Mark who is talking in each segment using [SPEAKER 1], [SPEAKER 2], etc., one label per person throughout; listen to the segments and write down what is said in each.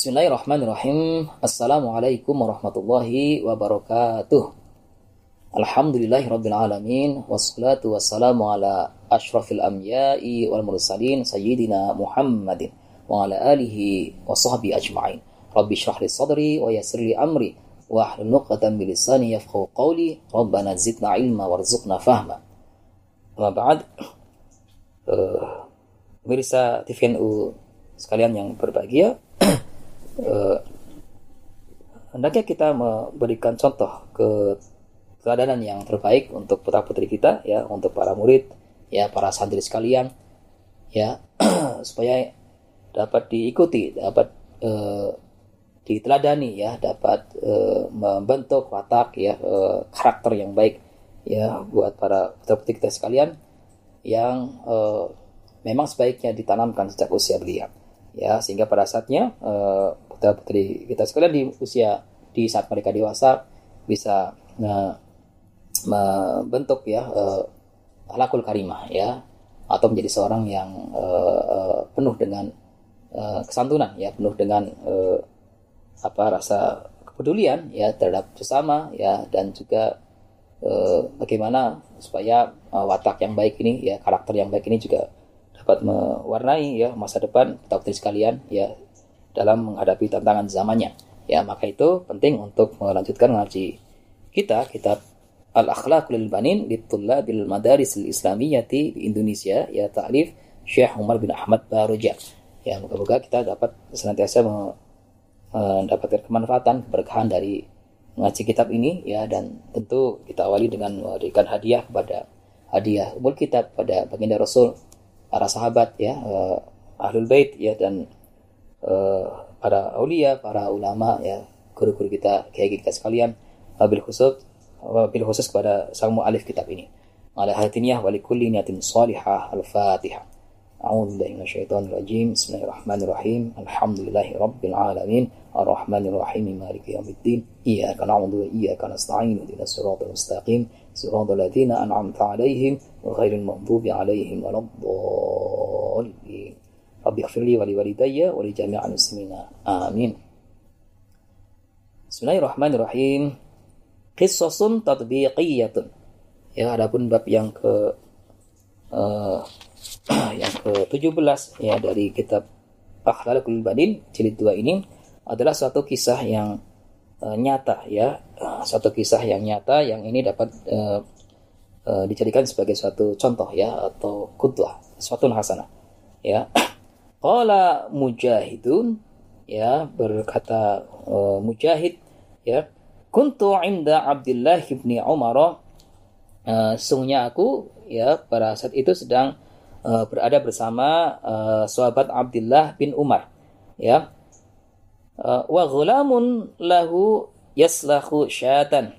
[SPEAKER 1] Bismillahirrahmanirrahim. Assalamualaikum warahmatullahi wabarakatuh. Alhamdulillahi rabbil alamin wassalatu wassalamu ala asyrafil anbiya'i wal mursalin sayyidina Muhammadin wa ala alihi wa sahbihi ajma'in. Rabbi shrah li sadri wa yassir li amri wa hlul 'uqdatam min lisani yafqahu qawli. Rabbana zidna ilma warzuqna fahma. Amma ba'd. Uh, pemirsa TVNU sekalian yang berbahagia, uh, hendaknya kita memberikan contoh ke keadaan yang terbaik untuk putra putri kita ya untuk para murid ya para santri sekalian ya supaya dapat diikuti dapat uh, diteladani ya dapat uh, membentuk watak ya uh, karakter yang baik ya buat para putra putri kita sekalian yang uh, memang sebaiknya ditanamkan sejak usia belia ya sehingga pada saatnya putra putri kita sekalian di usia di saat mereka dewasa bisa membentuk ya uh, alakul karimah ya. Atau menjadi seorang yang uh, penuh dengan kesantunan ya. Penuh dengan apa rasa kepedulian ya terhadap sesama ya. Dan juga bagaimana supaya watak yang baik ini ya karakter yang baik ini juga dapat mewarnai ya masa depan kita sekalian ya dalam menghadapi tantangan zamannya. Ya, maka itu penting untuk melanjutkan ngaji kita kitab Al-Akhlaqul Banin Litullabil Madaris Al-Islamiyyati di Indonesia ya ta'lif Syekh Umar bin Ahmad Baroja. Ya, moga-moga kita dapat senantiasa mendapatkan kemanfaatan keberkahan dari ngaji kitab ini ya dan tentu kita awali dengan memberikan hadiah kepada hadiah umur kitab pada baginda Rasul para sahabat ya uh, ahlul bait ya dan uh, para aulia, para ulama ya guru-guru kita kiai kita sekalian wabil khusus wabil khusus kepada sang mualif kitab ini. Ala hatiniyah wa likulli niyatin salihah al-Fatihah. أعوذ بالله من الشيطان الرجيم. بسم الله الرحمن الرحيم. الحمد لله رب العالمين. الرحمن الرحيم. مالك يوم الدين. إياك نعبد وإياك نستعين. اهدنا الصراط المستقيم. صراط الذين أنعمت عليهم غير المغضوب عليهم ولا الضالين. رب اغفر لي ولوالدي ولجميع المسلمين. آمين. بسم الله الرحمن الرحيم. قصص تطبيقية. ya adapun bab yang ke uh, yang ke-17 ya dari kitab Akhlaqul Badin jilid 2 ini adalah suatu kisah yang uh, nyata ya. Uh, suatu kisah yang nyata yang ini dapat uh, dijadikan sebagai suatu contoh ya atau kudwah suatu hasanah ya. Qala mujahidun ya berkata uh, mujahid ya kuntu inda Abdullah bin Umar. Uh, sungguhnya aku ya pada saat itu sedang uh, berada bersama uh, sahabat Abdullah bin Umar ya. Uh, wa ghulamun lahu yaslahu syatan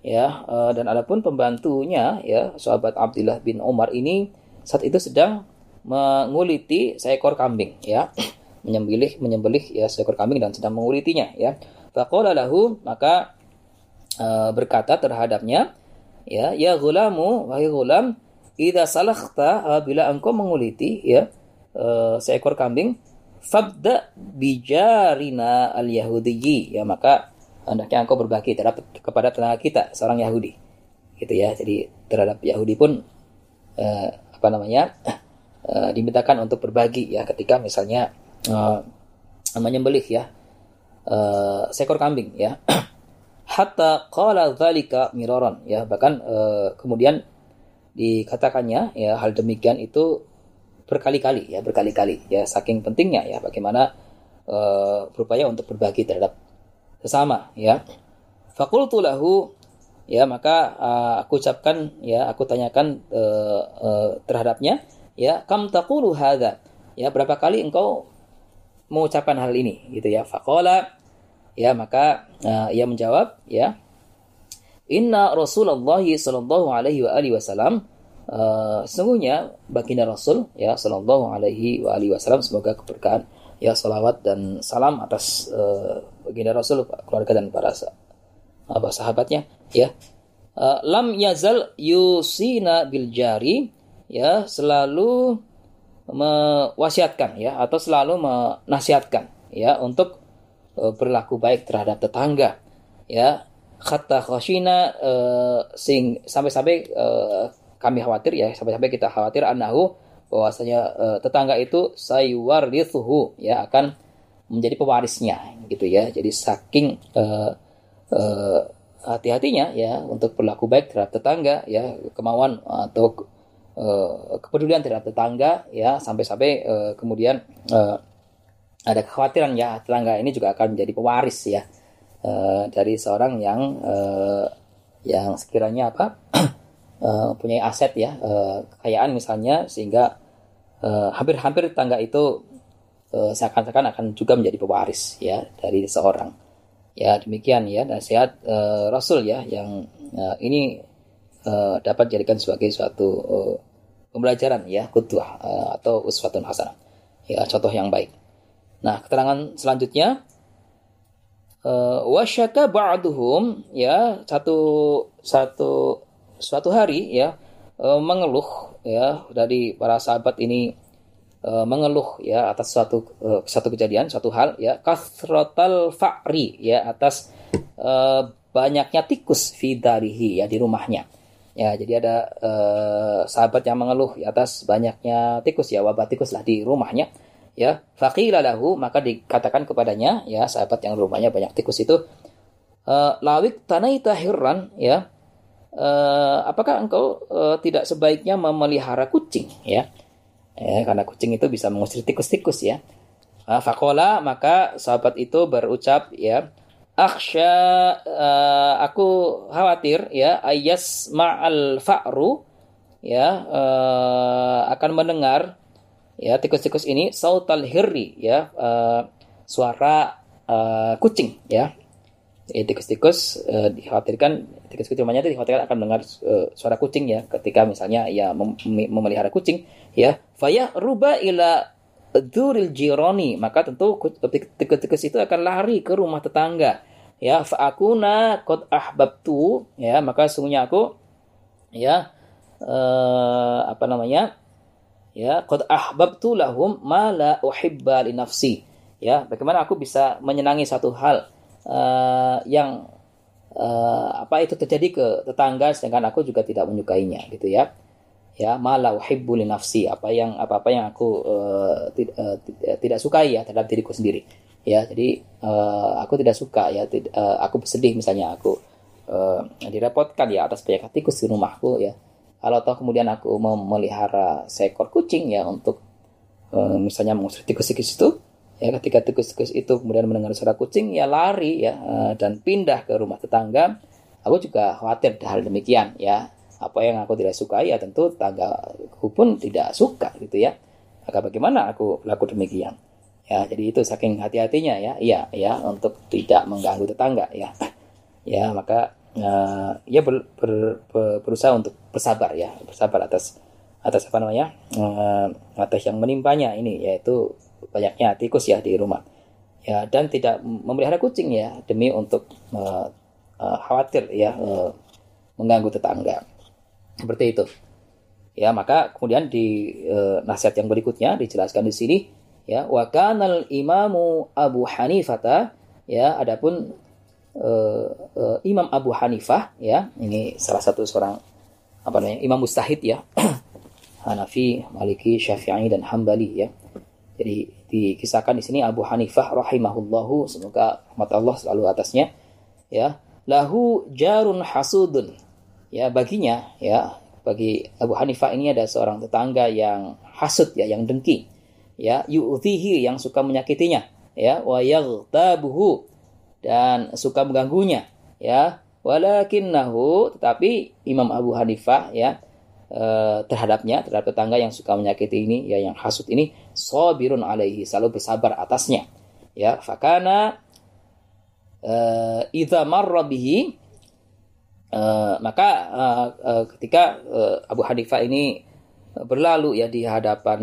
[SPEAKER 1] ya. Uh, dan adapun pembantunya ya sahabat Abdullah bin Umar ini saat itu sedang menguliti seekor kambing ya. Menyembelih menyembelih ya seekor kambing dan sedang mengulitinya ya. Faqala lahu maka uh, berkata terhadapnya ya ya gulamu wahai gulam Ida salakhta apabila engkau menguliti ya uh, seekor kambing fabda bijarina al yahudiyyi ya maka hendaknya engkau berbagi terhadap kepada tetangga kita seorang Yahudi. Gitu ya jadi terhadap Yahudi pun uh, apa namanya uh, dimintakan untuk berbagi ya ketika misalnya uh, menyembelih ya uh, seekor kambing ya. Hatta qala dzalika miraran ya bahkan uh, kemudian dikatakannya ya hal demikian itu berkali-kali ya berkali-kali. Ya saking pentingnya ya bagaimana uh, berupaya untuk berbagi terhadap sesama ya. Fakultu lahu ya maka uh, aku ucapkan ya aku tanyakan uh, uh, terhadapnya ya kam taqulu hadza. Ya berapa kali engkau mengucapkan hal ini gitu ya. Faqala ya maka uh, ia menjawab ya Inna Rasulullah sallallahu alaihi wa alihi wasallam uh, sesungguhnya baginda Rasul ya sallallahu alaihi wa alihi wasallam semoga keberkahan ya salawat dan salam atas uh, baginda Rasul keluarga dan para apa sahabatnya ya. Uh, lam yazal yusina bil jari ya selalu mewasiatkan ya atau selalu menasihatkan ya untuk uh, berlaku baik terhadap tetangga ya kata khashina uh, sing sampai-sampai uh, kami khawatir ya sampai-sampai kita khawatir anahu bahwasanya uh, tetangga itu sayuwarithuhu ya akan menjadi pewarisnya gitu ya. Jadi saking uh, uh, hati-hatinya ya untuk berlaku baik terhadap tetangga ya kemauan atau uh, kepedulian terhadap tetangga ya sampai-sampai uh, kemudian uh, ada kekhawatiran ya tetangga ini juga akan menjadi pewaris ya uh, dari seorang yang uh, yang sekiranya apa uh, punya aset ya uh, kekayaan misalnya sehingga hampir-hampir uh, tetangga itu uh, seakan-akan akan juga menjadi pewaris ya dari seorang. Ya demikian ya nasihat uh, Rasul ya yang uh, ini uh, dapat dijadikan sebagai suatu uh, pembelajaran ya kudwah uh, atau uswatun hasanah. Ya contoh yang baik. Nah keterangan selanjutnya wasyaka ba'duhum ya satu satu suatu hari ya uh, mengeluh ya dari para sahabat ini uh, mengeluh ya atas suatu satu kejadian suatu hal ya kasrotal fa'ri ya atas uh, banyaknya tikus fidarihi ya di rumahnya Ya, jadi ada uh, sahabat yang mengeluh di atas banyaknya tikus ya, wabah tikus lah di rumahnya. Ya, faqila lahu maka dikatakan kepadanya ya sahabat yang rumahnya banyak tikus itu uh, lawik tanaita hirran ya. Uh, apakah engkau uh, tidak sebaiknya memelihara kucing ya? Ya, karena kucing itu bisa mengusir tikus-tikus ya. Uh, fakola maka sahabat itu berucap ya, akhsha uh, aku khawatir ya ayas ma'al fa'ru ya uh, akan mendengar ya tikus-tikus ini sautal hirri ya uh, suara uh, kucing ya. Tikus-tikus uh, dikhawatirkan tikus-tikus rumahnya itu dikhawatirkan akan mendengar uh, suara kucing ya. Ketika misalnya ya mem memelihara kucing ya. Faya ruba ila duril jironi maka tentu tikus-tikus itu akan lari ke rumah tetangga ya. Faakuna qad ahbabtu ya. Maka sungguhnya aku ya uh, apa namanya ya qad ahbabtu lahum ma la uhibba li nafsi. Ya bagaimana aku bisa menyenangi satu hal uh, yang uh, apa itu terjadi ke tetangga sedangkan aku juga tidak menyukainya gitu ya. Ya malah uhibbu li nafsi apa yang apa apa yang aku uh, tidak, uh, tidak sukai ya terhadap diriku sendiri. Ya jadi uh, aku tidak suka ya tidak, uh, aku bersedih misalnya aku uh, direpotkan ya atas banyak di rumahku ya kalau toh kemudian aku memelihara seekor kucing ya untuk uh, misalnya mengusir tikus-tikus itu ya ketika tikus-tikus itu kemudian mendengar suara kucing ya lari ya uh, dan pindah ke rumah tetangga. Aku juga khawatir hal demikian ya. Apa yang aku tidak suka ya tentu tetangga aku pun tidak suka gitu ya. Maka bagaimana aku laku demikian? Ya jadi itu saking hati-hatinya ya. Iya ya untuk tidak mengganggu tetangga ya. Ya maka uh, ya ber, ber, ber, berusaha untuk bersabar ya bersabar atas atas apa namanya uh, atas yang menimpanya ini yaitu banyaknya tikus ya di rumah. Ya dan tidak memelihara kucing ya demi untuk uh, uh, khawatir ya uh, mengganggu tetangga. Seperti itu. Ya maka kemudian di uh, nasihat yang berikutnya dijelaskan di sini ya wa kanal imamu Abu Hanifah ya adapun uh, Imam Abu Hanifah ya ini salah satu seorang apa namanya imam mustahid ya. Hanafi, Maliki, Syafi'i dan Hambali ya. Jadi dikisahkan di sini Abu Hanifah rahimahullahu semoga rahmat Allah selalu atasnya ya. Lahu jarun hasudun. Ya baginya ya bagi Abu Hanifah ini ada seorang tetangga yang hasud ya yang dengki ya. Yu'tihi yang suka menyakitinya ya. Wa yaghtabuhu dan suka mengganggunya ya. Walakinnahu tetapi Imam Abu Hanifah ya eh, terhadapnya terhadap tetangga yang suka menyakiti ini ya yang hasut ini sabirun alaihi selalu bersabar atasnya ya. Fakana uh, idza marra uh, maka uh, ketika Abu Hanifah ini berlalu ya di hadapan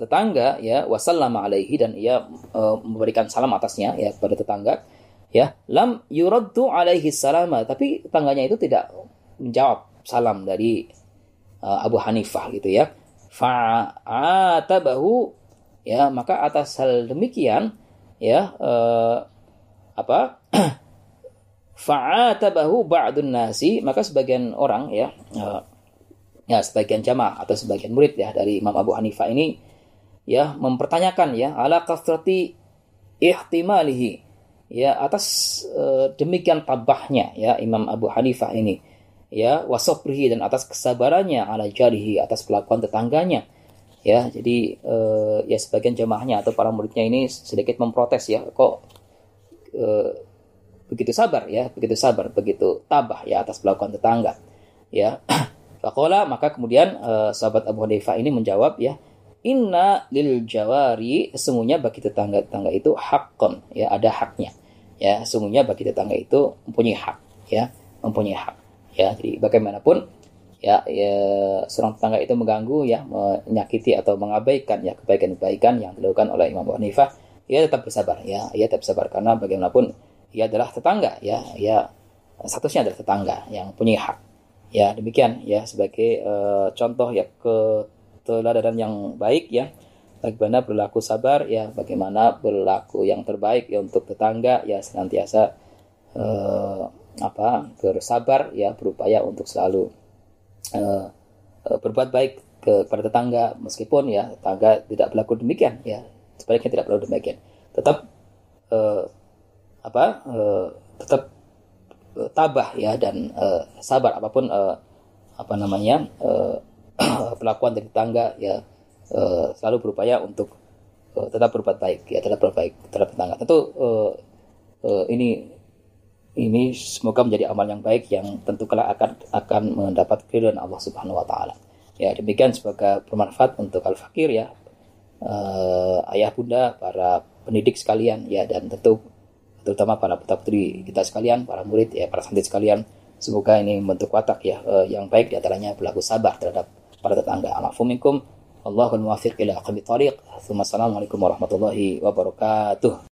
[SPEAKER 1] tetangga ya wasallama alaihi dan ia memberikan salam atasnya ya kepada tetangga ya lam yuraddu alaihi salama. Tapi tetangganya itu tidak menjawab salam dari uh, Abu Hanifah gitu ya. Fa'atabahu. Ya maka atas hal demikian ya uh, apa? Fa'atabahu ba'dun nasi. Maka sebagian orang ya uh, ya sebagian jamaah atau sebagian murid ya dari Imam Abu Hanifah ini ya mempertanyakan ya ala kasrati ihtimalihi ya atas uh, demikian tabahnya ya Imam Abu Hanifah ini. Ya wasobrihi dan atas kesabarannya ala jarihi atas kelakuan tetangganya. Ya jadi uh, ya sebagian jamaahnya atau para muridnya ini sedikit memprotes ya kok uh, begitu sabar ya begitu sabar begitu tabah ya atas kelakuan tetangga. Ya Fakola maka kemudian sahabat Abu Hanifah ini menjawab ya Inna lil jawari sesungguhnya bagi tetangga-tetangga itu hakon ya ada haknya ya sesungguhnya bagi tetangga itu mempunyai hak ya mempunyai hak ya. Jadi bagaimanapun ya, ya seorang tetangga itu mengganggu ya menyakiti atau mengabaikan ya kebaikan-kebaikan yang dilakukan oleh Imam Abu Hanifah ia tetap bersabar ya ia tetap bersabar. Karena bagaimanapun ia adalah tetangga ya ya statusnya adalah tetangga yang punya hak. Ya demikian ya sebagai uh, contoh ya ke keteladanan yang baik ya bagaimana berlaku sabar? Ya bagaimana berlaku yang terbaik ya untuk tetangga? Ya senantiasa uh, apa bersabar ya berupaya untuk selalu uh, uh, berbuat baik ke, kepada tetangga. Meskipun ya tetangga tidak berlaku demikian ya sebaliknya tidak berlaku demikian. Tetap uh, apa uh, tetap uh, tabah ya dan uh, sabar. Apa pun uh, apa namanya uh, pelakuan dari tangga ya uh, selalu berupaya untuk uh, tetap berbuat baik ya tetap berbuat baik terhadap tetangga tentu uh, uh, ini ini semoga menjadi amal yang baik yang tentu kelak akan akan mendapat keridhaan Allah Subhanahu wa taala. Ya, demikian semoga bermanfaat untuk al fakir ya. Uh, ayah bunda, para pendidik sekalian ya dan tentu terutama para putra putri kita sekalian, para murid ya, para santri sekalian. Semoga ini membentuk watak ya uh, yang baik di antaranya berlaku sabar terhadap para tetangga. Alafumikum Allahul muwafiq ila aqwamit thariq. Assalamualaikum warahmatullahi wabarakatuh.